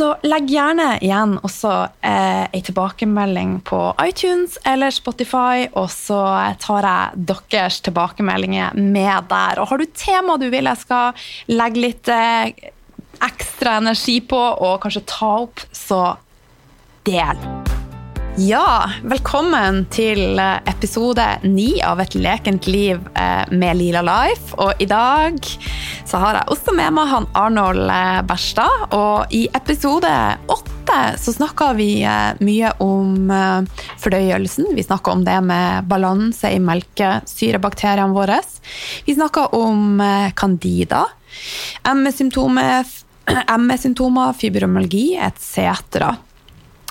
Så legg gjerne igjen også eh, ei tilbakemelding på iTunes eller Spotify, og så tar jeg deres tilbakemeldinger med der. Og har du tema du vil jeg skal legge litt eh, ekstra energi på, og kanskje ta opp, så del. Ja, velkommen til eh, episode ni av Et lekent liv eh, med Lila Life. Og i dag så har jeg også med meg han Arnold eh, Berstad. Og i episode åtte så snakka vi mye om fordøyelsen. Vi snakka om det med balanse i melkesyrebakteriene våre. Vi snakka om candida, ME-symptomer, fibromyalgi etc.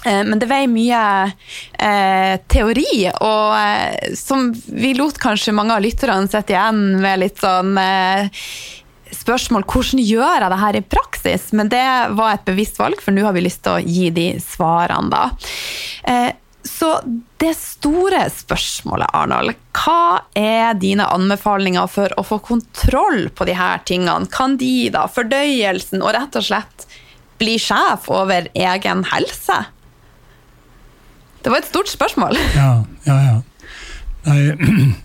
Eh, men det veier mye eh, teori, og eh, som vi lot kanskje mange av lytterne sitte igjen med litt sånn eh, spørsmål hvordan gjør jeg det her i praksis? Men det var et bevisst valg, for nå har vi lyst til å gi de svarene, da. Eh, så det store spørsmålet, Arnold, hva er dine anbefalinger for å få kontroll på de her tingene? Candida, fordøyelsen og rett og slett bli sjef over egen helse? Det var et stort spørsmål. Ja, ja, ja. Nei,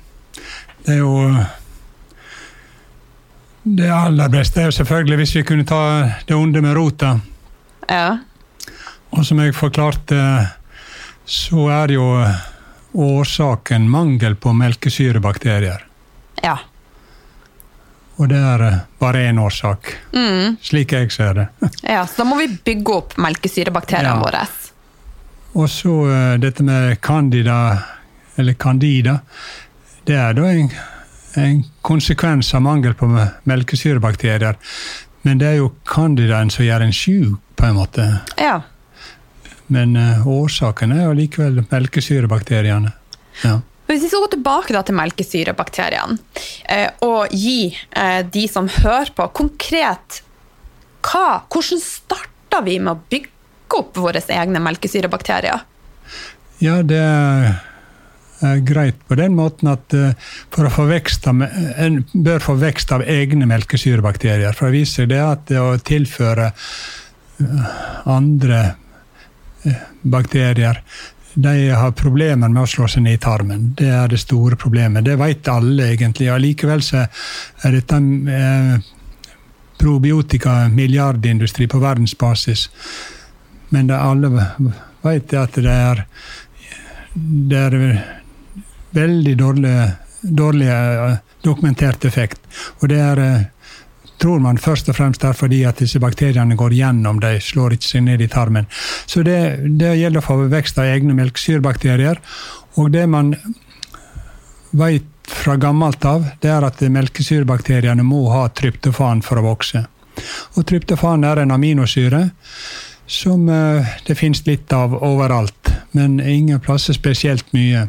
det er jo Det aller beste er jo selvfølgelig hvis vi kunne ta det onde med rota. Ja. Og som jeg forklarte, så er jo årsaken mangel på melkesyrebakterier. Ja. Og det er bare én årsak, mm. slik jeg ser det. ja, Så da må vi bygge opp melkesyrebakteriene ja. våre. Og så uh, dette med candida, eller candida. Det er da en, en konsekvens av mangel på melkesyrebakterier. Men det er jo candidaen som gjør en sjuk, på en måte. Ja. Men uh, årsaken er jo likevel melkesyrebakteriene. Ja. Hvis vi skal gå tilbake til melkesyrebakteriene eh, og gi eh, de som hører på, konkret hva, hvordan starter vi med å bygge opp våre egne melkesyrebakterier? Ja, det er greit på den måten at eh, for å få vekst av, en bør få vekst av egne melkesyrebakterier. For det viser det at det å tilføre eh, andre eh, bakterier de har problemer med å slå seg ned i tarmen. Det er det store problemet. Det vet alle, egentlig. Allikevel så er dette eh, probiotika milliardindustri på verdensbasis. Men alle vet at det er, det er veldig dårlig, dårlig eh, dokumentert effekt. Og det er eh, tror man først og fremst er fordi at disse bakteriene går gjennom, de slår ikke seg ned i tarmen. Så det, det gjelder å få vekst av egne melkesyrebakterier. Og det man vet fra gammelt av, det er at melkesyrebakteriene må ha tryptofan for å vokse. Og tryptofan er en aminosyre som eh, det finnes litt av overalt, men ingen plasser spesielt mye.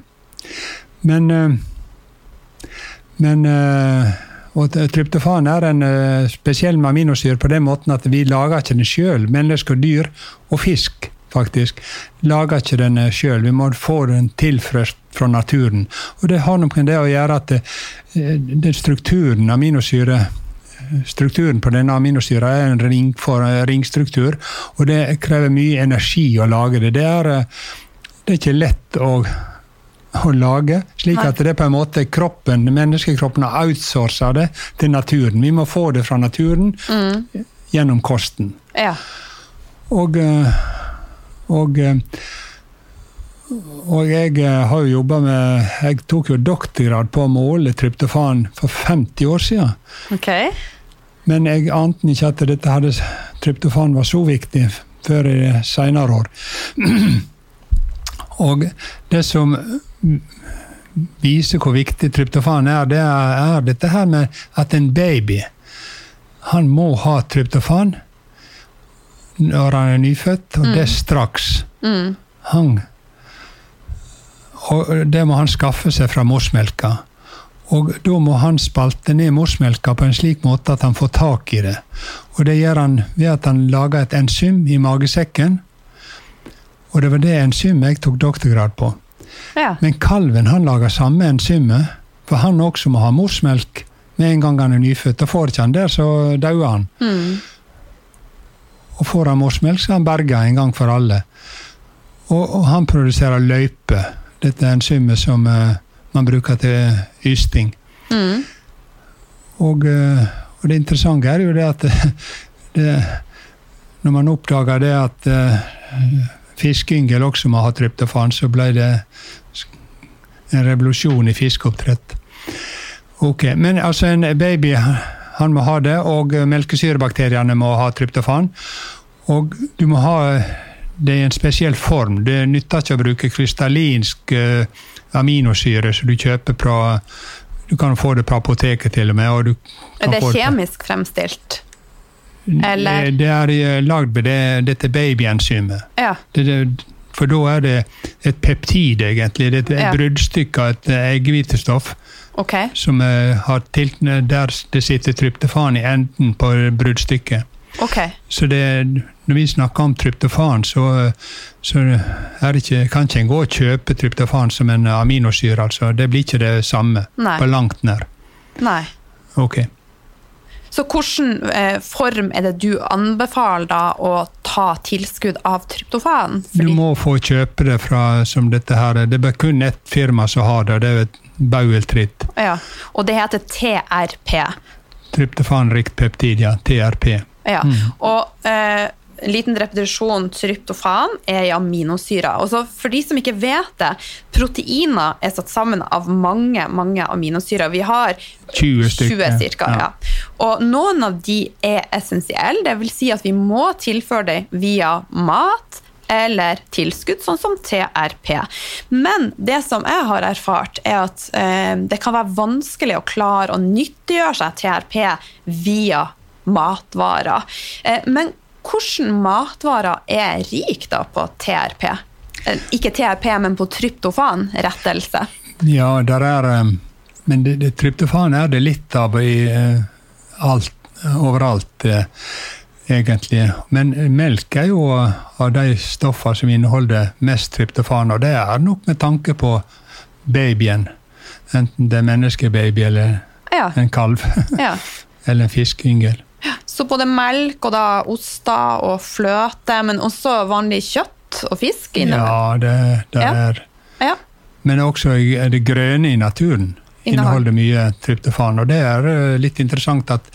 Men, eh, men eh, Og tryptofan er en spesiell aminosyre på den måten at vi lager ikke den sjøl. Mennesker, dyr og fisk faktisk lager ikke den sjøl. Vi må få den tilført fra naturen. Og det har noe med det å gjøre at den strukturen, aminosyre strukturen på denne aminosyra er en ring for, ringstruktur, og det krever mye energi å lage det. Det er, det er ikke lett å, å lage, slik at det er på en måte kroppen, menneskekroppen har outsourca det til naturen. Vi må få det fra naturen mm. gjennom kosten. Ja. Og, og og jeg har jo jobba med Jeg tok jo doktorgrad på å måle tryptofan for 50 år siden. Okay. Men jeg ante ikke at dette hadde, tryptofan var så viktig før i senere år. Og det som viser hvor viktig tryptofan er, det er, er dette her med at en baby han må ha tryptofan når han er nyfødt, og mm. det straks. Mm. Han, og det må han skaffe seg fra morsmelka. Og da må han spalte ned morsmelka på en slik måte at han får tak i det. Og det gjør han ved at han lager et enzym i magesekken. Og det var det enzymet jeg tok doktorgrad på. Ja. Men kalven han lager samme enzymet, for han også må ha morsmelk med en gang han er nyfødt. Og får ikke han der, så dauer han. Mm. Og får han morsmelk, så er han berga en gang for alle. Og, og han produserer løype, dette enzymet som uh, man bruker til ysting. Mm. Og, eh, og, det interessante er jo det at det, når man oppdaga det at uh, fiskeyngel også må ha tryptofan, så ble det en revolusjon i fiskeoppdrett. Ok, Men altså, en baby han må ha det, og melkesyrebakteriene må ha tryptofan. Og du må ha det i en spesiell form. Det nytter ikke å bruke krystallinsk uh, aminosyre som du kjøper fra Du kan få det på apoteket til og med. Og er det kjemisk det fremstilt? Eller? Det er eh, lagd med det, dette babyenzymet. Ja. Det, for da er det et peptid, egentlig. Det er et ja. bruddstykke av et eh, eggehvitestoff. Okay. Som har til, der det sitter tryptofan i enden på bruddstykket. Okay. Så det, når vi snakker om tryptofan, så, så det ikke, kan ikke en gå og kjøpe tryptofan som en aminosyre. altså. Det blir ikke det samme Nei. på langt nær. Nei. Ok. Så hvilken eh, form er det du anbefaler da å ta tilskudd av tryptofan? Fordi... Du må få kjøpe det fra som dette her. Det er kun ett firma som har det, og det er Baueltritt. Ja, Og det heter TRP? Tryptofanrikt peptid, ja. TRP. Ja. Mm. Og eh, en liten repetisjon tryptofan er i aminosyrer. Og for de som ikke vet det, proteiner er satt sammen av mange mange aminosyrer. Vi har 20 stykker. Cirka, ja. ja. Og noen av de er essensielle, dvs. Si at vi må tilføre dem via mat eller tilskudd, sånn som TRP. Men det som jeg har erfart, er at eh, det kan være vanskelig å klare å nyttiggjøre seg TRP via matvarer. Eh, men hvilke matvarer er rik da på TRP? Eh, ikke TRP, men på tryptofan? Rettelse. Ja, der er eh, Men det, det, tryptofan er det litt av i alt, overalt, egentlig. Men melk er jo av de stoffene som inneholder mest tryptofan, og det er nok med tanke på babyen. Enten det er menneskebaby eller ja. en kalv. Ja. eller en fiskeyngel. Så både melk og da oster og fløte, men også vanlig kjøtt og fisk? Ja, det, det ja. er ja. Men også det grønne i naturen inneholder mye tryptofan. Og det er eh, litt interessant at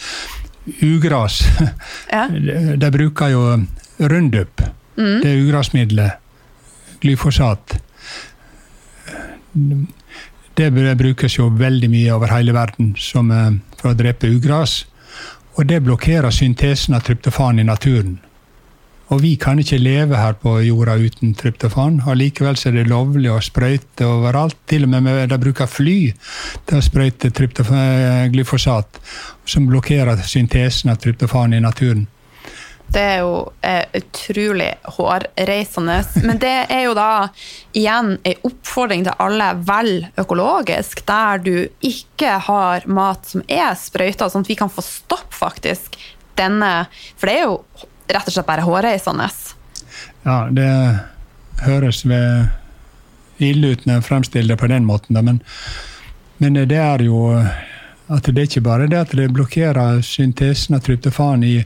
ugras ja. De bruker jo Rundup, mm. det ugrasmiddelet, glyfosat. Det brukes jo veldig mye over hele verden som, eh, for å drepe ugras. Og det blokkerer syntesen av tryptofan i naturen. Og vi kan ikke leve her på jorda uten tryptofan. Allikevel er det lovlig å sprøyte overalt. Til og med, med de bruker fly til å sprøyte glyfosat, som blokkerer syntesen av tryptofan i naturen. Det er jo eh, utrolig hårreisende. Men det er jo da igjen en oppfordring til alle vel økologisk, der du ikke har mat som er sprøyta, sånn at vi kan få stopp faktisk denne For det er jo rett og slett bare hårreisende. Ja, det høres ille ut når jeg fremstiller det på den måten, men, men det er jo at det er ikke bare det at det blokkerer syntesen av tryptofan i,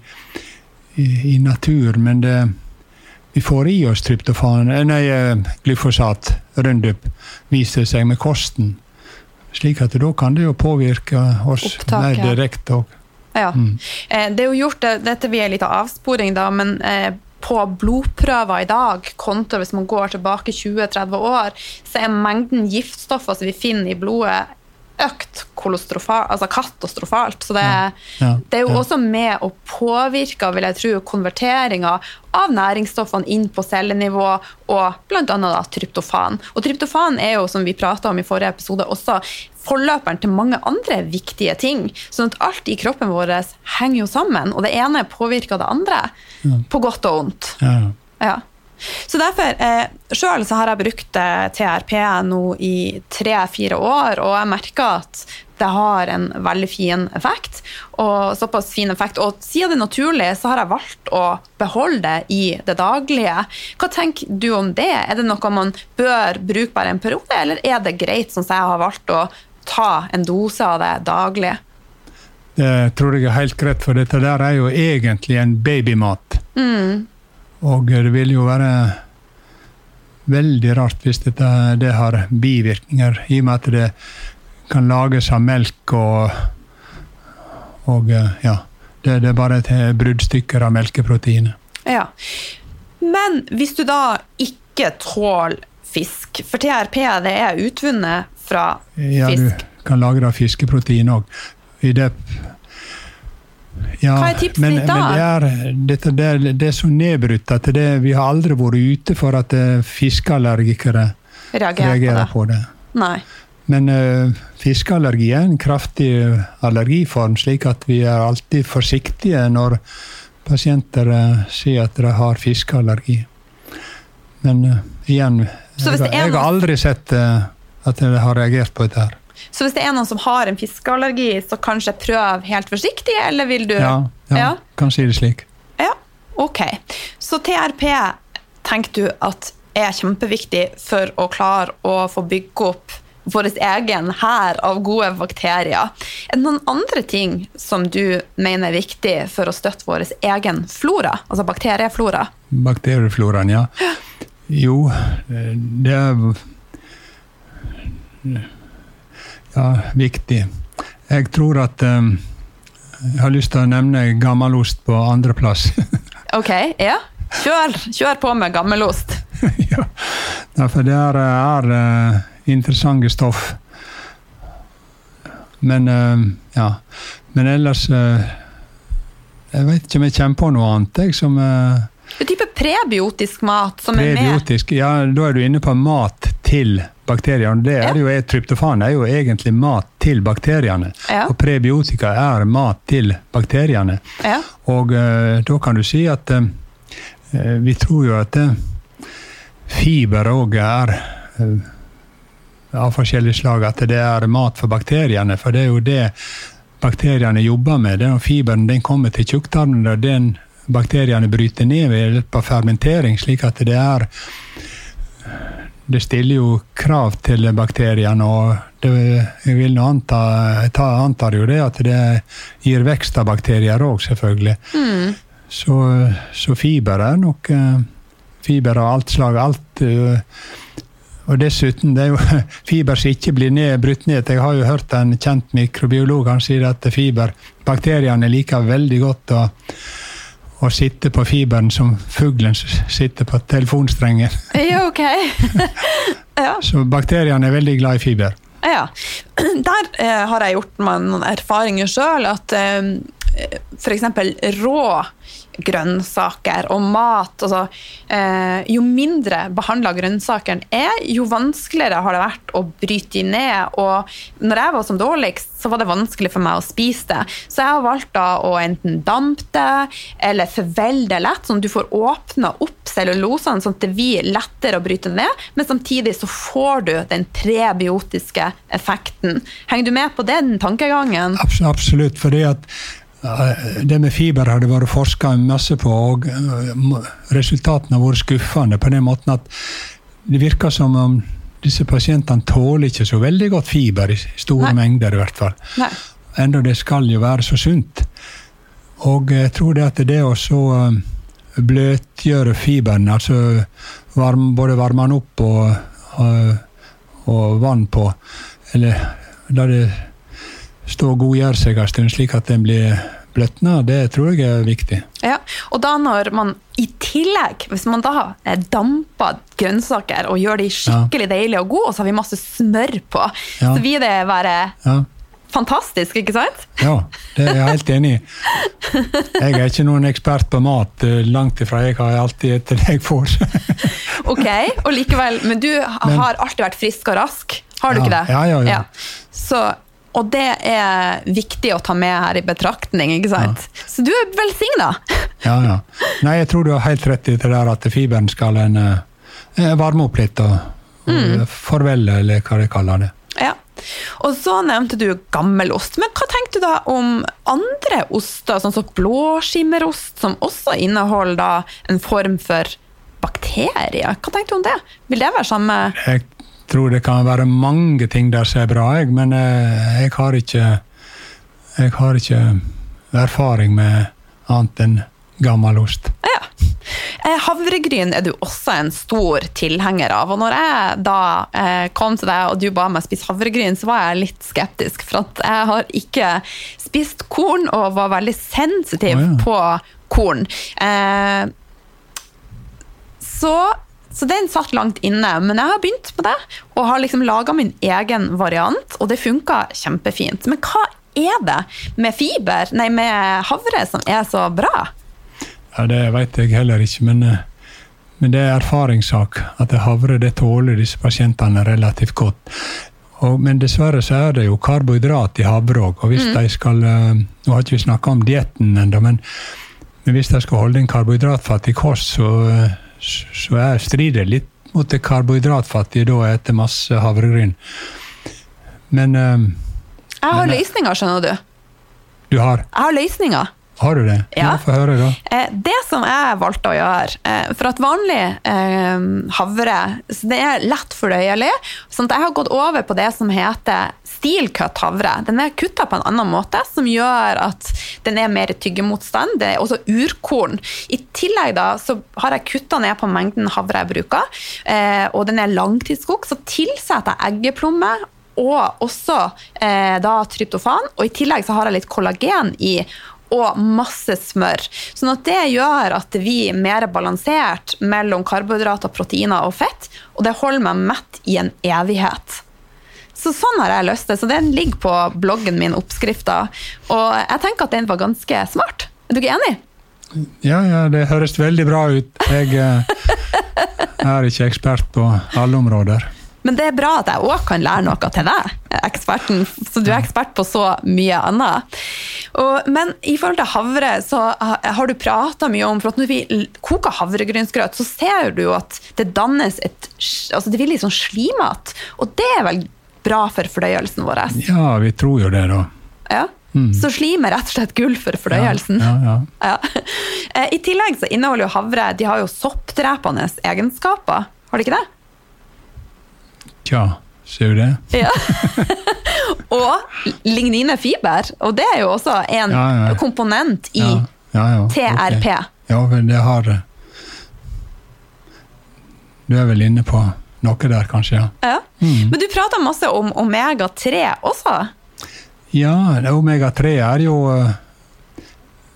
i, i natur, men det, vi får i oss tryptofan, eh, nei, glyfosat, Rundup, viser seg med kosten. Slik at da kan det jo påvirke oss Opptak, mer direkte. òg. Ja. Mm. Eh, Det er jo gjort, dette blir en liten avsporing, da, men eh, på blodprøver i dag, kontra hvis man går tilbake 20-30 år, så er mengden giftstoffer som vi finner i blodet, økt altså katastrofalt. Så det, Ja, ja, det er jo ja. også med å påvirke vil jeg tro, konverteringa av næringsstoffene inn på cellenivå, og bl.a. tryptofan. Og tryptofan er jo, som vi prata om i forrige episode, også forløperen til mange andre viktige ting. Sånn at alt i kroppen vår henger jo sammen, og det ene påvirker det andre. På godt og vondt. Ja. Så derfor, eh, Sjøl har jeg brukt eh, TRP nå i tre-fire år, og jeg merker at det har en veldig fin effekt. Og såpass fin effekt. Og siden det er naturlig, så har jeg valgt å beholde det i det daglige. Hva tenker du om det? Er det noe man bør bruke bare en periode, eller er det greit, sånn som jeg har valgt å ta en dose av det daglig? Det tror jeg er helt greit, for dette der er jo egentlig en babymat. Og det vil jo være veldig rart hvis dette, det har bivirkninger, i og med at det kan lages av melk og Og ja. Det, det er bare til bruddstykker av melkeproteinet. Ja. Men hvis du da ikke tåler fisk, for TRP det er utvunnet fra fisk Ja, du kan lagre fiskeprotein òg. Ja, Hva er tipset men, ditt da? Men det er, det, det, det er så nedbrutt at det, vi har aldri vært ute for at eh, fiskeallergikere Reagerer, reagerer på det. på det. Men uh, fiskeallergi er en kraftig allergiform, slik at vi er alltid forsiktige når pasienter uh, sier at de har fiskeallergi. Men uh, igjen, jeg, jeg har aldri sett at de har reagert på dette her. Så hvis det er noen som har en fiskeallergi, så kanskje prøv helt forsiktig, eller vil du Ja, ja, Ja. kan si det slik. Ja, ok. Så TRP tenker du at er kjempeviktig for å klare å få bygge opp vår egen hær av gode bakterier. Er det noen andre ting som du mener er viktig for å støtte vår egen flora, altså bakterieflora? Bakteriefloraen, ja. Jo, eh, det er ja, viktig. Jeg tror at um, Jeg har lyst til å nevne gammelost på andreplass. Ok, ja. Kjør, kjør på med gammelost. ja. for det er, er eh, interessante stoff. Men uh, ja. Men ellers uh, Jeg vet ikke om jeg kommer på noe annet jeg, som uh, Det er type prebiotisk mat som er med. Prebiotisk, ja, da er du inne på mat til bakteriene. Det er jo, Tryptofan er jo egentlig mat til bakteriene. Ja. Og prebiotika er mat til bakteriene. Ja. Og uh, da kan du si at eh, vi tror jo at uh, fiber òg er av forskjellig slag. At det er mat for bakteriene. For det er jo det bakteriene jobber med. Den fiberen den kommer til tjukktarmen, og den bakteriene bryter ned ved hjelp av fermentering. slik at det er det stiller jo krav til bakteriene, og det, jeg vil nå anta, ta, antar jo det at det gir vekst av bakterier òg, selvfølgelig. Så, så fiber er nok eh, Fiber av alt slag. Alt eh, Og dessuten, det er jo fiber som ikke blir ned, brutt ned. Jeg har jo hørt en kjent mikrobiolog han sier at fiber Bakteriene liker veldig godt å, å sitte på fiberen som fuglen sitter på telefonstrengen. Ja, ok. ja. Så bakteriene er veldig glad i fiber. Ja. Der eh, har jeg gjort meg noen erfaringer sjøl. At eh, f.eks. rå grønnsaker og mat altså, eh, Jo mindre behandla grønnsakene er, jo vanskeligere har det vært å bryte de ned. Og når jeg var som dårligst, så var det vanskelig for meg å spise det. Så jeg har valgt da å enten dampe det eller forvelde det lett, sånn at du får åpna opp cellulosene, sånn at det blir lettere å bryte ned. Men samtidig så får du den prebiotiske effekten. Henger du med på den tankegangen? Absolutt. fordi at det med fiber har det vært forska masse på, og eh, resultatene har vært skuffende på den måten at det virker som om disse pasientene tåler ikke så veldig godt fiber i store Nei. mengder, i hvert fall. Nei. Enda det skal jo være så sunt. Og jeg tror det at det å så eh, bløtgjøre fiberen, altså varm, både varme den opp og, og, og vann på, eller la det stå og godgjøre seg en stund, slik at den blir bløtna, det tror jeg er viktig. Ja, Og da når man i tillegg, hvis man da damper grønnsaker og gjør de skikkelig ja. deilige og gode, og så har vi masse smør på, ja. så vil det være ja. fantastisk, ikke sant? Ja, det er jeg helt enig i. Jeg er ikke noen ekspert på mat, langt ifra. Jeg har alltid et det jeg får. ok, og likevel, men du har alltid vært frisk og rask, har du ikke det? Ja, ja, ja. Så og det er viktig å ta med her i betraktning, ikke sant? Ja. Så du er velsigna! ja, ja. Nei, jeg tror du har helt rett i det der at fiberen skal en uh, varme opp litt og, mm. forvelle, eller hva de kaller det. Ja. Og så nevnte du gammelost. Men hva tenkte du da om andre oster, sånn som blåskimmerost, som også inneholder en form for bakterier? Hva tenkte du om det? Vil det være samme Jeg tror det kan være mange ting der som er bra, jeg, men eh, jeg har ikke Jeg har ikke erfaring med annet enn gammel ost. Ja. Eh, havregryn er du også en stor tilhenger av. Og når jeg da eh, kom til deg og du ba meg spise havregryn, så var jeg litt skeptisk. For at jeg har ikke spist korn og var veldig sensitiv oh, ja. på korn. så så den satt langt inne. Men jeg har begynt med det, og har liksom laga min egen variant, og det funka kjempefint. Men hva er det med fiber, nei, med havre som er så bra? Ja, Det veit jeg heller ikke, men, eh, men, det er erfaringssak. At havre det tåler disse pasientene relativt godt. Og, men dessverre så er det jo karbohydrat i havre òg. Og hvis mm. de skal eh, Nå har ikke vi snakka om dietten ennå, men, men, hvis de skal holde en karbohydratfattig kost, så eh, så jeg strider litt mot det karbohydratfattige da jeg etter masse havregryn. Men um, Jeg har men, løsninger, skjønner du. Du har? Jeg har løsninger. Har du det? Ja. Få høre, da. Eh, det som jeg valgte å gjøre eh, For at vanlig eh, havre det er lett fordøyelig. sånn at jeg har gått over på det som heter cut havre. Den er kutta på en annen måte, som gjør at den er mer tyggemotstand. Det er også urkorn. I tillegg da, så har jeg kutta ned på mengden havre jeg bruker, og den er langtidskokt. Så tilsetter jeg eggeplomme og også eh, da tryptofan. Og i tillegg så har jeg litt kollagen i og masse smør. Sånn at det gjør at vi er mer balansert mellom karbohydrater, proteiner og fett, og det holder meg mett i en evighet. Så sånn har jeg løst det. Så den ligger på bloggen min, oppskrifta. Og jeg tenker at den var ganske smart. Er du ikke enig? Ja, ja, det høres veldig bra ut. Jeg eh, er ikke ekspert på alle områder. Men det er bra at jeg òg kan lære noe til deg, eksperten. Så du er ekspert på så mye annet. Og, men i forhold til havre, så har du prata mye om For når vi koker havregrynsgrøt, så ser du jo at det dannes et altså Det blir litt sånn slimete. Og det er vel bra for fordøyelsen vår? Ja, vi tror jo det, da. Ja. Mm. Så slim er rett og slett gull for fordøyelsen. Ja, ja, ja. Eh, I tillegg så inneholder jo havre de har jo soppdrepende egenskaper. Har de ikke det? Tja, ser du det? Ja. og ligninefiber, og det er jo også en ja, ja. komponent i TRP. Okay. Ja vel, det har det. Du er vel inne på noe der, kanskje? Ja. ja. Mm. Men du prater masse om omega-3 også? Ja, omega-3 er jo uh,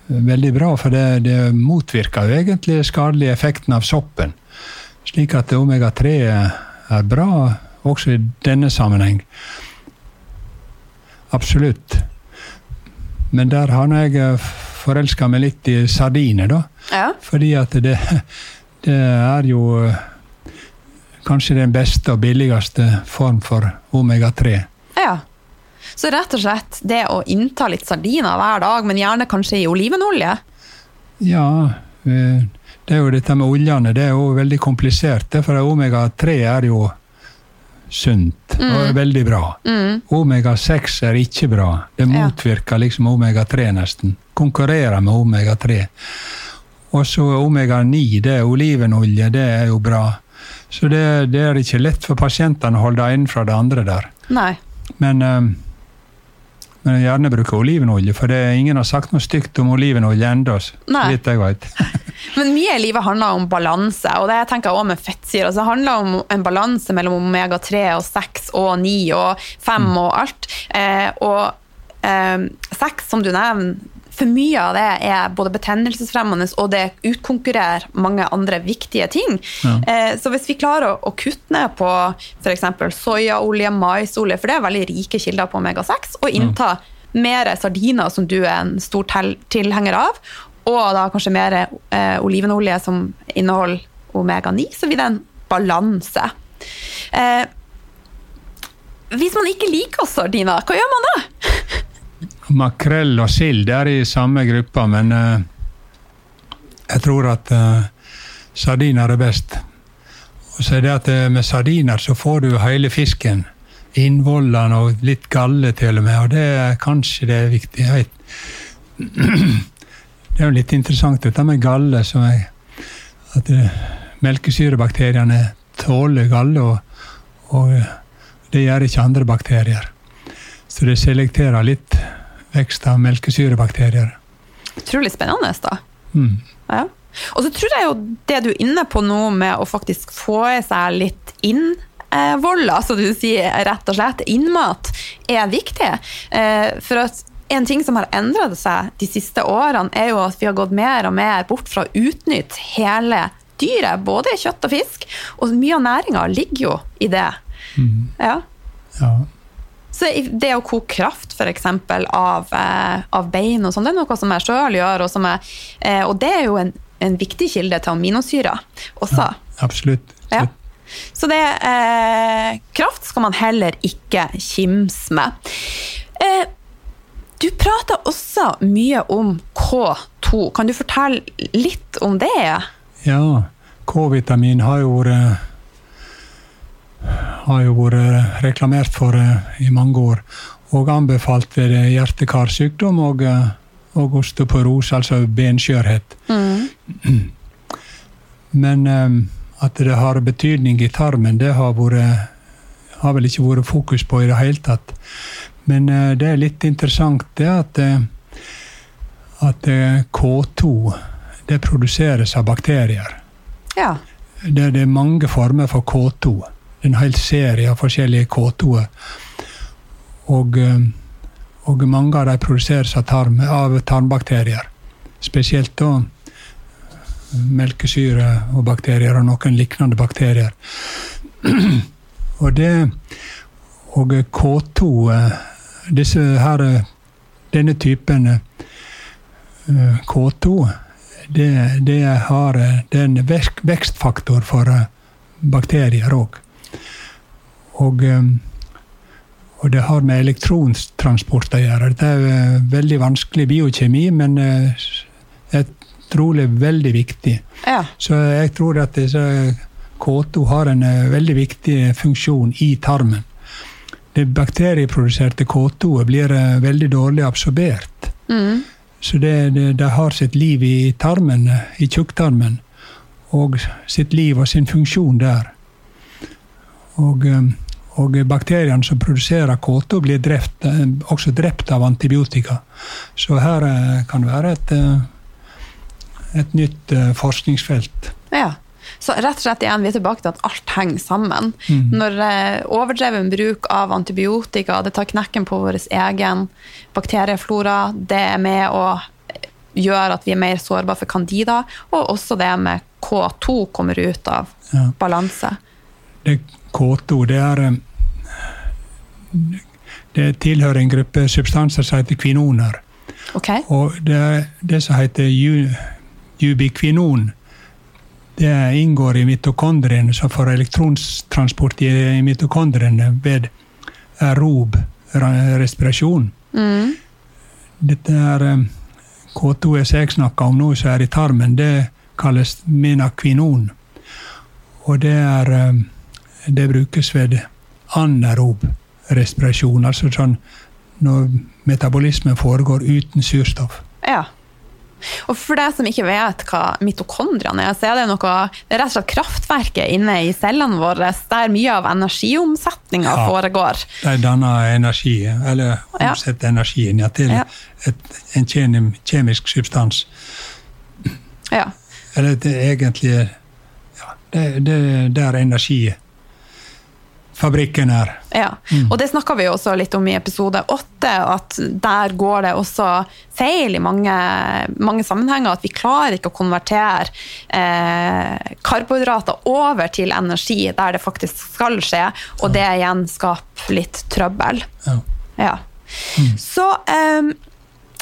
veldig bra, for det, det, motvirker jo egentlig skadelig effekten av soppen. Slik at omega-3 er bra også i denne sammenheng. Absolutt. Men der har nå jeg forelska meg litt i sardiner, da. Ja. Fordi at det, det er jo eh, kanskje den beste og billigste form for omega-3. ja. Så rett og slett det å innta litt sardiner hver dag, men gjerne kanskje i olivenolje. Ja, eh, det er jo dette med oljene. Det er jo veldig komplisert. For omega-3 er jo sunt og er veldig bra. Mm. Omega-6 er ikke bra. Det motvirker liksom omega-3 nesten. Konkurrerer med omega-3. Og så omega-9, det er olivenolje, det er jo bra. Så det, det er ikke lett for pasientene å holde det ene fra det andre der. Nei. Men, eh, men gjerne bruke olivenolje, for det, ingen har sagt noe stygt om olivenolje ennå. Men mye i livet handler om balanse, og det jeg tenker jeg også med fettsyre. Altså, det handler om en balanse mellom omega-3 og 6 og 9 og 5 og alt. Eh, og eh, 6, som du nevner, for mye av det er både betennelsesfremmende og det utkonkurrerer mange andre viktige ting. Ja. Eh, så hvis vi klarer å, å kutte ned på f.eks. soyaolje, maisolje, for det er veldig rike kilder på omega-6, og innta mer sardiner, som du er en stor tilhenger av, og da kanskje mer eh, olivenolje som inneholder omega-9, så blir det en balanse. Eh, hvis man ikke liker sardiner, hva gjør man da? Makrell og sild er i samme gruppa, men uh, jeg tror at uh, sardiner er best. Og så er det at uh, Med sardiner så får du hele fisken. Innvollene og litt galle til og med, og det er kanskje det er viktig. Jeg vet. Det er jo litt interessant dette med galle. som jeg, at melkesyrebakteriene tåler galle, og, og det gjør ikke andre bakterier. Så det selekterer litt vekst av melkesyrebakterier. Utrolig spennende, da. Mm. Ja. Og så tror jeg jo det du er inne på nå med å faktisk få i seg litt innvoller, altså du sier rett og slett innmat, er viktig. Eh, For at en ting som har endret seg de siste årene, er jo at vi har gått mer og mer bort fra å utnytte hele dyret, både kjøtt og fisk, og mye av næringa ligger jo i det. Ja. Ja. Så det å koke kraft eksempel, av, eh, av bein og sånn, det er noe som jeg sjøl gjør. Og, som jeg, eh, og det er jo en, en viktig kilde til aminosyrer også. Absolutt. Ja. Så det eh, Kraft skal man heller ikke kimse med. Eh, du prater også mye om K2. Kan du fortelle litt om det? Ja, K-vitamin har jo vært har jo vært reklamert for eh, i mange år. Og anbefalt ved hjerte-karsykdom og, eh, og osteoporose, altså benskjørhet. Men eh, at det har betydning i tarmen, det har, vært, har vel ikke vært fokus på i det hele tatt. Men eh, det er litt interessant det at, eh, at eh, K2 det produseres av bakterier. Ja. Det, det er mange former for K2. En hel serie av forskjellige K2-er. Og, eh, og mange av de produseres av, tarm, av tarmbakterier. Spesielt da melkesyre og bakterier og noen lignende bakterier. og det Og K2 eh, disse her, eh, Denne typen eh, K2 det, det, har, eh, det er en vekstfaktor for eh, bakterier òg. Og, eh, og det har med elektrontransport å gjøre. Dette er eh, veldig vanskelig biokjemi, men det er trolig veldig viktig. ja. Så jeg tror at K2 har en eh, veldig viktig funksjon i tarmen. Det bakterieproduserte K2 blir eh, veldig dårlig absorbert. Mm. Så det, det, det har sitt liv i tarmen, eh, i tjukktarmen, og sitt liv og sin funksjon der. Og, eh, og bakteriene som produserer K2, blir drept, eh, også drept av antibiotika. Så her eh, kan det være et, eh, et nytt forskningsfelt. Ja. Så rett og slett igjen, vi er tilbake til at alt henger sammen. Mm. Når overdreven bruk av antibiotika det tar knekken på vår egen bakterieflora, det er med å gjøre at vi er mer sårbare for candida, og også det med K2 kommer ut av Ja. balanse. Det K2, det er Det tilhører en gruppe substanser som heter kvinoner. Okay. Og det, det som heter jubikvinon, det inngår i mitokondriene, så får elektrontransport i, mitokondriene ved aerob ra- respirasjon. Mm. Dette er eh, K2S jeg snakker om nå, som er i tarmen, det kalles menakvinon. Og det er eh, Det brukes ved anaerob respirasjon, altså sånn når metabolismen foregår uten surstoff. Ja. Og for deg som ikke vet hva mitokondriene er, så er det noe Det er rett og slett kraftverket inne i cellene våre der mye av energiomsetninga Ja. foregår. De danner energi, eller Ja. omsetter energien ja, til Ja. et, en kjem, kjemisk substans. Ja. Eller det egentlig ja, det, det der energifabrikken er. Ja, og det snakka vi også litt om i episode åtte, at der går det også feil i mange, mange sammenhenger. At vi klarer ikke å konvertere eh, karbohydrater over til energi der det faktisk skal skje, og det igjen skaper litt trøbbel. Ja. Ja. Så em,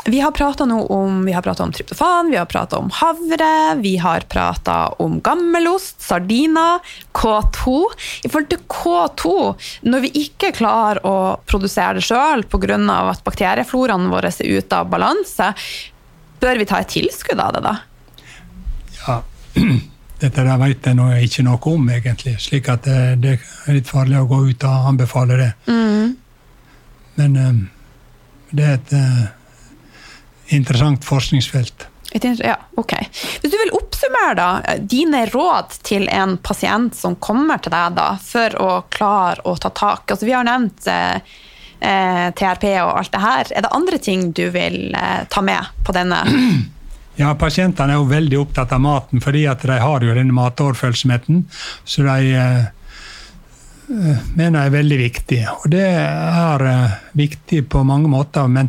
vi har prata om, vi har pratet om tryptofan, vi har prata om havre, vi har prata om gammelost, sardiner, K2. I forhold til K2, når vi ikke klarer å produsere det sjøl pga. at bakteriefloraen vår er ute av balanse, bør vi ta et tilskudd av det da? ja. Dette der vet jeg nå ikke noe om, egentlig. Slik at det, det er litt farlig å gå ut og anbefale det. Men eh, det er et eh, interessant forskningsfelt. Ja, ok. Hvis du vil oppsummere da, dine råd til en pasient som kommer til deg da, for å klare å ta tak. Altså, vi har nevnt eh, eh, TRP og alt det her. Er det andre ting du vil eh, ta med på denne? Ja, Pasientene er jo veldig opptatt av maten, fordi at de har jo denne matoverfølsomheten. Så de eh, eh, mener jeg er veldig viktig. Og det er eh, viktig på mange måter, men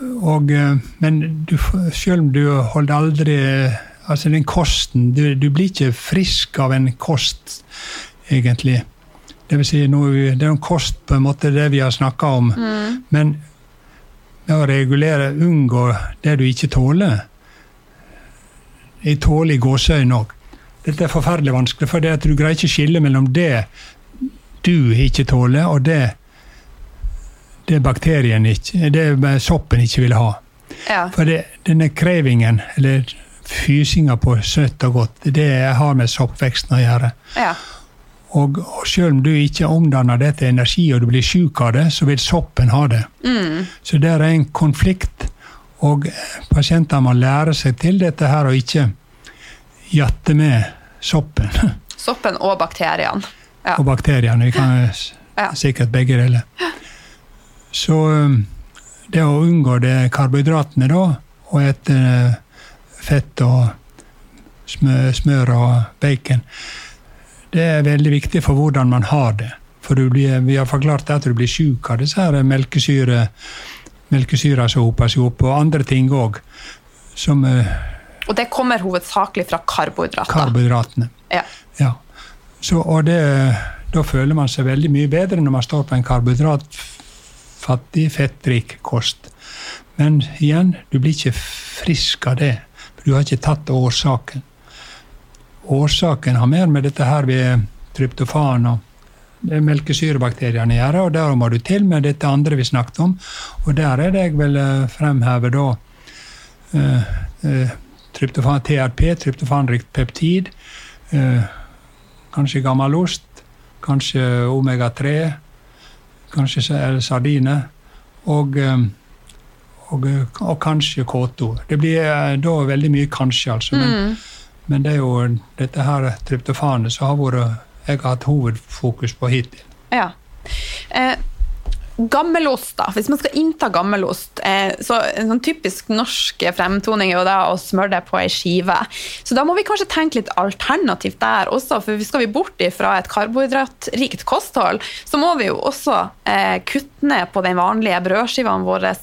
og, eh, Men du, selv om du holder aldri Altså, den kosten Du, du blir ikke frisk av en kost, egentlig. Det vil si, noe, det er en kost på en måte det vi har snakka om. Men med å regulere, unngå det du ikke tåler. Jeg tåler i gåseøyne òg. Dette er forferdelig vanskelig, for det at du greier ikke skille mellom det du ikke tåler, og det det bakterien ikke, det soppen ikke vil ha. Ja. For det, denne krevingen, eller fysinga på søtt og godt, det har med soppveksten å gjøre. ja. Og, og selv om du ikke omdanner det til energi, og du blir syk av det, så vil soppen ha det. Mm. Så det er en konflikt, og pasienter må lære seg til dette her, og ikke jatte med soppen Soppen og bakteriene. Ja. og bakteriene. Vi kan Ja. sikkert begge deler. Så um, det å unngå det karbohydratene, da, og et eh, fett og smør, og bacon, det er veldig viktig for hvordan man har det. For du blir, vi har forklart at du blir syk av disse her melkesyre, melkesyra som hoper seg opp, og andre ting òg, som eh, Og det kommer hovedsakelig fra karbohydrater. karbohydratene. ja. Ja. Så, og det, da føler man seg veldig mye bedre når man står på en karbohydratfattig, fettrik kost. Men igjen, du blir ikke frisk av det. For du har ikke tatt årsaken. Årsaken har mer med dette her ved tryptofan og melkesyrebakteriene å gjør, og der må du til med dette andre vi snakket om. Og der er det jeg vil eh, fremheve da uh, uh, tryptofan, TRP, tryptofanrikt peptid. uh, kanskje gammel ost, kanskje omega-3, kanskje eller sardiner. Og, eh, og, eh, og kanskje K2. Det blir eh, da veldig mye kanskje, altså. Men, men det er jo dette her tryptofanet som har vært jeg har hatt hovedfokus på hittil. Ja. Eh, gammelost, da. Hvis man skal innta gammelost, eh, så en sånn typisk norsk fremtoning er jo da å smøre det på ei skive. Så da må vi kanskje tenke litt alternativt der også, for skal vi bort fra et karbohydratrikt kosthold, så må vi jo også eh, kutte ned på den vanlige brødskivene våre.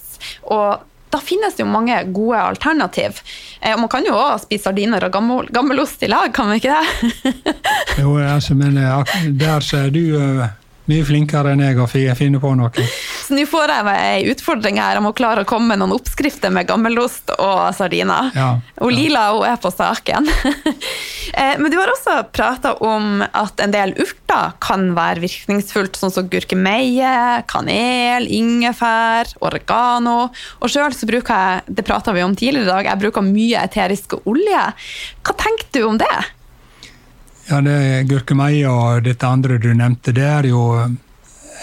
og da finnes det jo mange gode alternativ. Eh, og man kan jo også spise sardiner og gammel, gammelost i lag, kan man ikke det? Jo, altså, men der så er du mye flinkere enn jeg å jeg finne på noe. Så nå får jeg ei utfordring her om å klare å komme med noen oppskrifter med gammelost og sardiner. Ja, og ja. Lila hun er på saken. Eh, Men du har også prata om at en del urter kan være virkningsfullt, sånn som gurkemeie, kanel, ingefær, oregano. Og sjøl så bruker jeg, det prata vi om tidligere i dag, jeg bruker mye eteriske olje. Hva tenker du om det? Ja, det gurkemeie og dette andre du nevnte, det er jo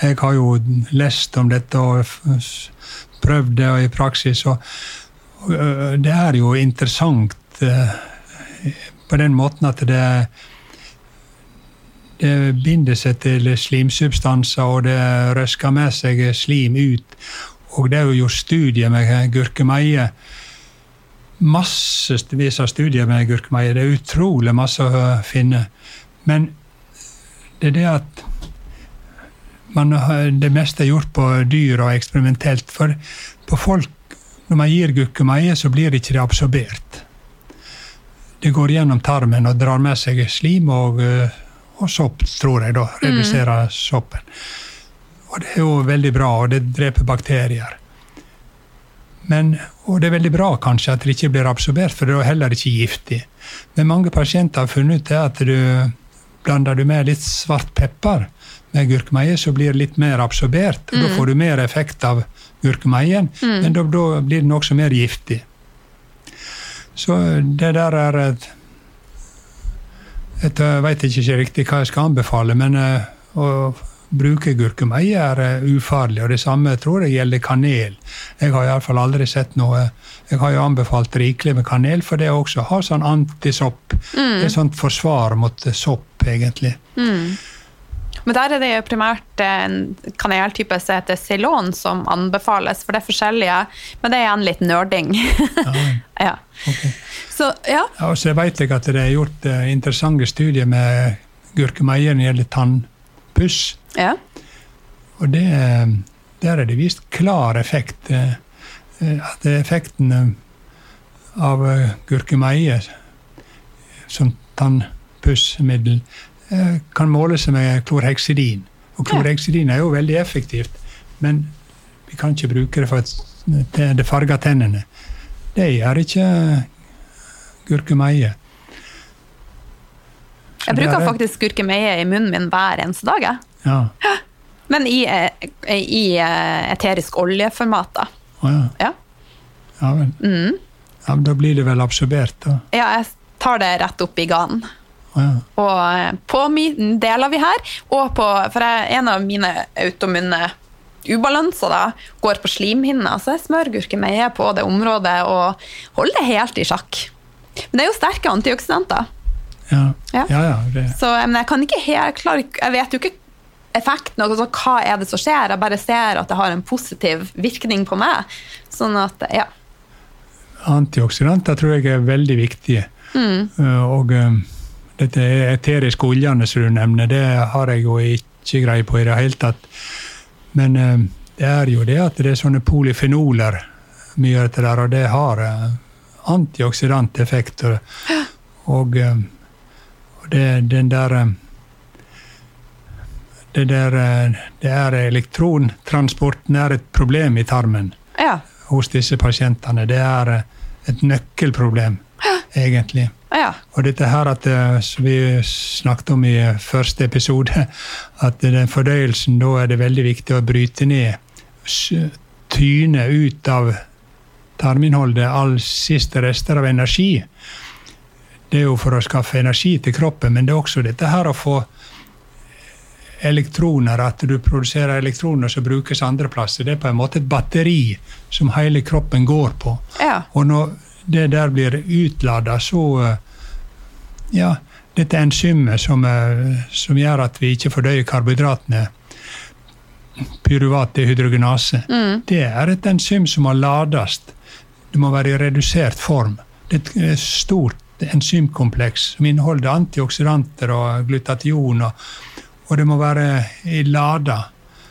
Jeg har jo lest om dette og prøvd det i praksis, og, det er jo interessant på den måten at det det binder seg til slimsubstanser, og det røsker med seg slim ut. Og det er jo gjort studier med gurkemeie. Massevis av studier med gurkemeie. Det er utrolig masse å finne. Men det er det at man har, det meste er gjort på dyr og eksperimentelt. For på folk, når man gir gurkemeie, så blir det ikke det absorbert. Det går gjennom tarmen og drar med seg slim og, eh, og sopp, tror jeg, da. Reduserer soppen. Og det er jo veldig bra, og det dreper bakterier. Men, og det er veldig bra kanskje at det ikke blir absorbert, for det er heller ikke giftig. Men mange pasienter har funnet ut det at du blander du med litt svart pepper med gurkemeie, så blir det litt mer absorbert. og Da får du mer effekt av gurkemeien, men da, da blir den også mer giftig. Så det der er et Jeg veit ikke riktig hva jeg skal anbefale, men eh, å bruke gurkemeie er eh, ufarlig. Og det samme tror jeg gjelder kanel. Jeg har iallfall aldri sett noe Jeg har jo anbefalt rikelig med kanel, for det også har sånn antisopp. Det er sånt forsvar mot eh, sopp, egentlig. Men der er det jo primært en kaneltype som heter Ceylon som anbefales, for det er forskjellige. Men det er en liten nerding. ja. Okay. Så ja. Ja, og så vet jeg at det er gjort eh, interessante studier med gurkemeie når det gjelder tannpuss. Ja. Og det, der er det vist klar effekt. eh, At effekten av eh, gurkemeie som tannpussmiddel eh, kan måle seg med klorheksidin. Og klorheksidin er jo veldig effektivt, men vi kan ikke bruke det for at det, farger tennene. Det gjør ikke gurkemeie. Jeg bruker er- faktisk gurkemeie i munnen min hver eneste dag. jeg. Ja. Men i, eh, i eh, eterisk oljeformat, da. Å ja. Ja. Ja, vel. Mm. ja, men da blir det vel absorbert, da. ja, jeg tar det rett opp i ganen. Oh, ja. Og eh, på min deler vi her, og på For jeg, en av mine automunne ubalanser da, går på slimhinna, så jeg smører gurkemeie på det området og holder det helt i sjakk. Men det er jo sterke antioksidanter. Ja, Ja. ja. det, Så men jeg kan ikke helt klare, Jeg vet jo ikke effekten, altså hva er det som skjer. Jeg bare ser at det har en positiv virkning på meg. Sånn at, ja. antioksidanter tror jeg er veldig viktige. Uh, og um, dette eteriske oljene som du nevner, det har jeg jo ikke greie på i det hele tatt. Men um, det er jo det at det er sånne polyfenoler, mye av dette der, og det har uh, antioxidanteffekter. Og, um, og det, den der det, der, uh, det er elektrontransporten er et problem i tarmen Ja. hos disse pasientene. Det er eh, et nøkkelproblem, egentlig. ja. Og dette her at eh, som vi snakket om i eh, første episode, at den fordøyelsen, da er det veldig viktig å bryte ned, tyne ut av tarminnholdet all siste rester av energi. Det er jo for å skaffe energi til kroppen, men det er også dette her å få elektroner, at du produserer elektroner som brukes andre plasser. Det er på en måte et batteri som hele kroppen går på. ja. Og når det der blir utlada, så eh, Ja, dette enzymet som, eh, som gjør at vi ikke fordøyer karbohydratene, pyruvat dehydrogenase, det er et enzym som må lades. Det må være i redusert form. Det er et eh, stort enzymkompleks som inneholder antioksidanter og glutation, og, og det må være i lada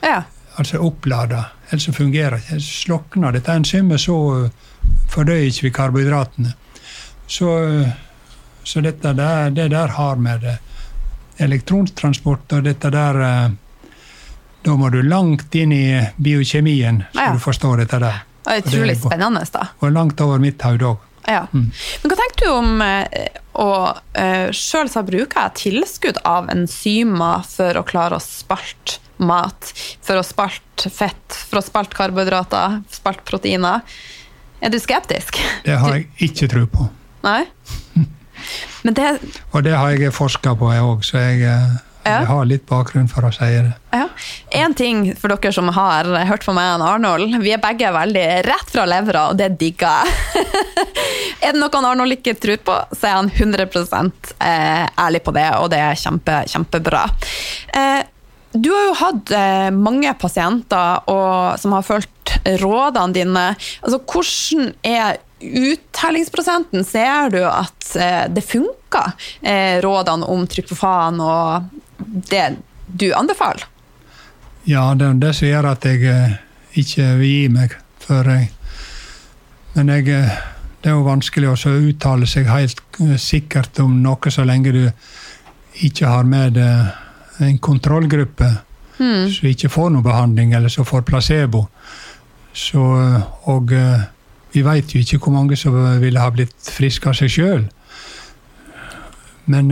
ja. altså opplada, ellers så fungerer det ikke. Slokner dette enzymet, så uh, fordøyer ikke vi karbohydratene. Så, uh, så dette der, det der har med det. elektrontransport og dette der da må du langt inn i biokjemien, så Ja. du forstår dette der. Det er utrolig spennende, da. Og langt over mitt hode òg. Ja. Mm. Men hva tenker du om eh, å uh, Sjøl jeg tilskudd av enzymer for å klare å spalte mat. For å spalte fett, for å spalte karbohydrater, spalte proteiner. Er du skeptisk? Det har jeg ikke tro på. Nei? Men det Og det har jeg forska på, jeg òg, så jeg, eh, Ja. jeg har litt bakgrunn for å si det. Ja. En ting for dere som har hørt på meg og Arnold. Vi er begge veldig rett fra levra, og det digger jeg. er det noe Arnold ikke tror på, så er han 100 eh, ærlig på det, og det er kjempe, kjempebra. Eh, du har jo hatt eh, mange pasienter og, som har fulgt rådene dine. Altså, hvordan er uttellingsprosenten? Ser du at det funker, rådene om tryptofan og det du anbefaler? Ja, det er det som gjør at jeg eh, ikke vil gi meg. Jeg, men jeg, eh, det er jo vanskelig å uttale seg helt eh, sikkert om noe så lenge du ikke har med en kontrollgruppe Mm. som ikke får noe behandling, eller som får placebo. Så, og vi veit jo ikke hvor mange som ville ha blitt friske av seg sjøl. Men,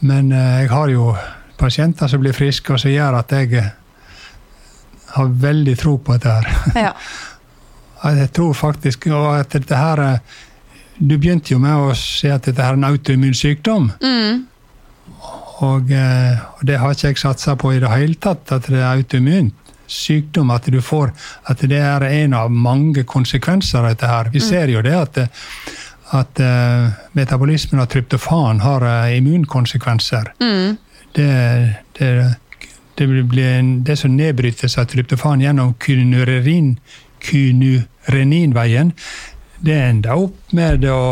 men eh, jeg har jo pasienter som blir friske, og som gjør at jeg eh, har veldig tro på dette her. Ja. Jeg tror faktisk at dette her eh, Du begynte jo med å si at dette her er en autoimmun sykdom. Mm. Og, og det har ikke jeg satsa på i det hele tatt, at det er autoimmun sykdom. At du får At det er en av mange konsekvenser av dette her. Vi ser jo det at, eh, at uh, metabolismen av tryptofan har uh, immunkonsekvenser. Mm. Det, det, det, blir det som nedbrytes av tryptofan gjennom kynurenin, kynureninveien, det ender opp med å,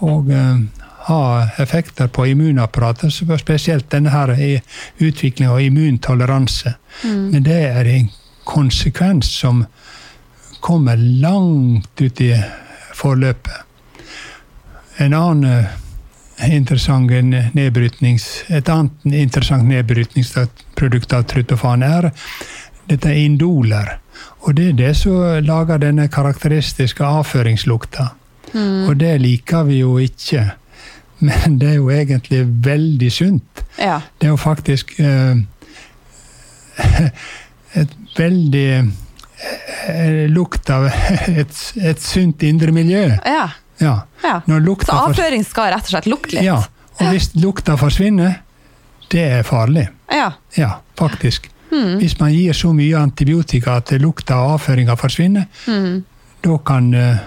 og, uh, ha effekter på immunapparatet, spesielt denne her i utvikling av immuntoleranse. Men det er en konsekvens som kommer langt ut i forløpet. En annen eh, interessant nedbrytnings, et annet interessant nedbrytningsprodukt av trutofan er dette er indoler. Og det er det som lager denne karakteristiske avføringslukta. Og det liker vi jo ikke. Men det er jo egentlig veldig sunt. Ja. Det er jo faktisk eh, et veldig eh, lukt av et, et sunt indre miljø. ja. Ja. ja. Så avføring skal rett og slett lukte litt? ja. Og hvis lukta forsvinner, det er farlig. Ja. Ja, faktisk. Mm. Hvis man gir så mye antibiotika at lukta og avføringa forsvinner, Mm. da kan eh,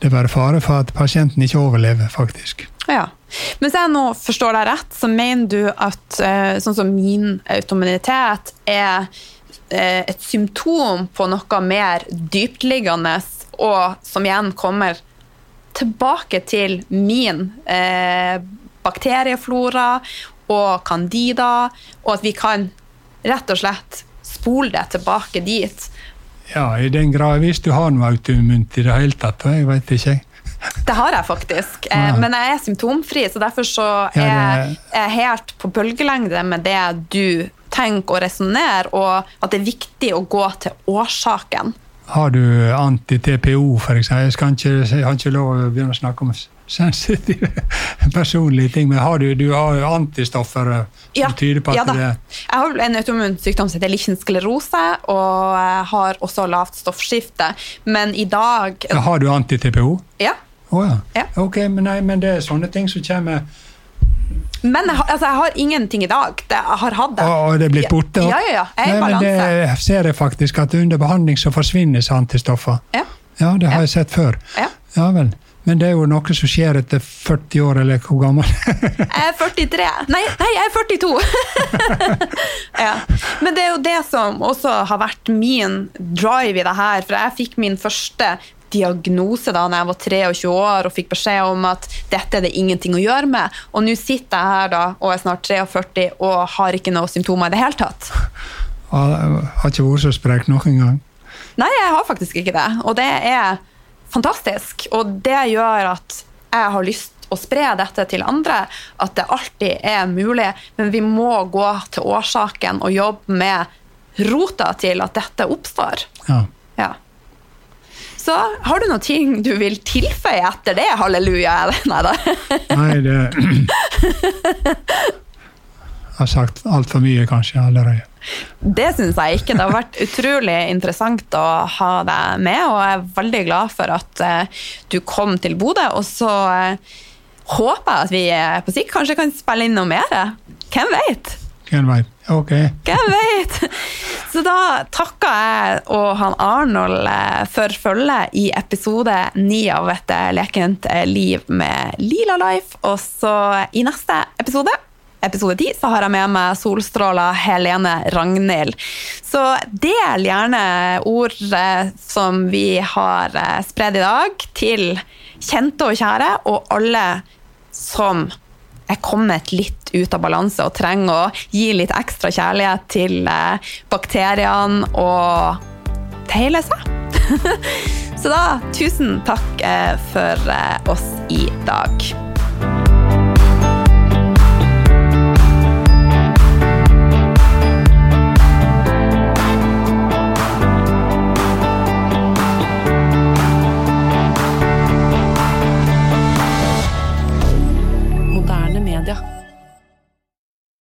det være fare for at pasienten ikke overlever, faktisk. Ja. Men hvis jeg nå forstår deg rett, så mener du at eh, sånn som min autoimmunitet er eh, et symptom på noe mer dyptliggende, og som igjen kommer tilbake til min eh, bakterieflora og candida, og at vi kan rett og slett spole det tilbake dit. Ja, i den grad hvis du har noe autoimmunt i det hele tatt, jeg veit ikke. Det har jeg faktisk, eh, Ja. men jeg er symptomfri, så derfor så er jeg helt på bølgelengde med det du tenker og resonnerer, og at det er viktig å gå til årsaken. Har du anti-TPO, f.eks.? Jeg, ikke- jeg har ikke lov å begynne å snakke om sensitive personlige ting, men har du, du har jo antistoffer som som tyder på at ja da. det Jeg har en autoimmun sykdom som heter Lichens sklerose, og har også lavt stoffskifte, men i dag Har du anti-TPO? Ja. Å ja. Ja. Ok, men, nei, men det er sånne ting som kommer Men jeg altså, jeg har ingenting i dag. Det, jeg har hatt det. Og det er blitt borte? Ja, ja, ja. Jeg er i balanse. det ser jeg faktisk, at under behandling så forsvinner antistoffer. Ja. Ja, det har Ja. jeg sett før. Ja. Ja vel. Men det er jo noe som skjer etter 40 år, eller hvor gammel? Jeg er 43. Nei, nei jeg er 42! ja. Men det er jo det som også har vært min drive i det her. For jeg fikk min første diagnose da når jeg var 23 år og fikk beskjed om at dette er det ingenting å gjøre med. Og nå sitter jeg her da og er snart 43 og har ikke noen symptomer i det hele tatt. Jeg har ikke vært så sprek noen gang. Nei, jeg har faktisk ikke det. Og det er fantastisk. Og det gjør at jeg har lyst å spre dette til andre, at det alltid er mulig, men vi må gå til årsaken og jobbe med rota til at dette oppstår. Ja. Ja. Så har du noen ting du vil tilføye etter det, halleluja? Nei da. Nei, det Jeg har sagt altfor mye, kanskje, allerede. Det syns jeg ikke. Det har vært utrolig interessant å ha deg med, og jeg er veldig glad for at eh, du kom til Bodø. Og så eh, håper jeg at vi eh, på sikt kanskje kan spille inn noe mer. Hvem vet? Hvem veit? Ok. Hvem vet? Så da takker jeg og han Arnold eh, for følget i episode ni av et eh, lekent eh, liv med Lila Life. Og så i neste episode episode 10 så har jeg med meg solstråla Helene Ragnhild. Så del gjerne ord som vi har spredd i dag, til kjente og kjære, og alle som er kommet litt ut av balanse og trenger å gi litt ekstra kjærlighet til eh, bakteriene og hele seg. Så da, tusen takk for oss i dag.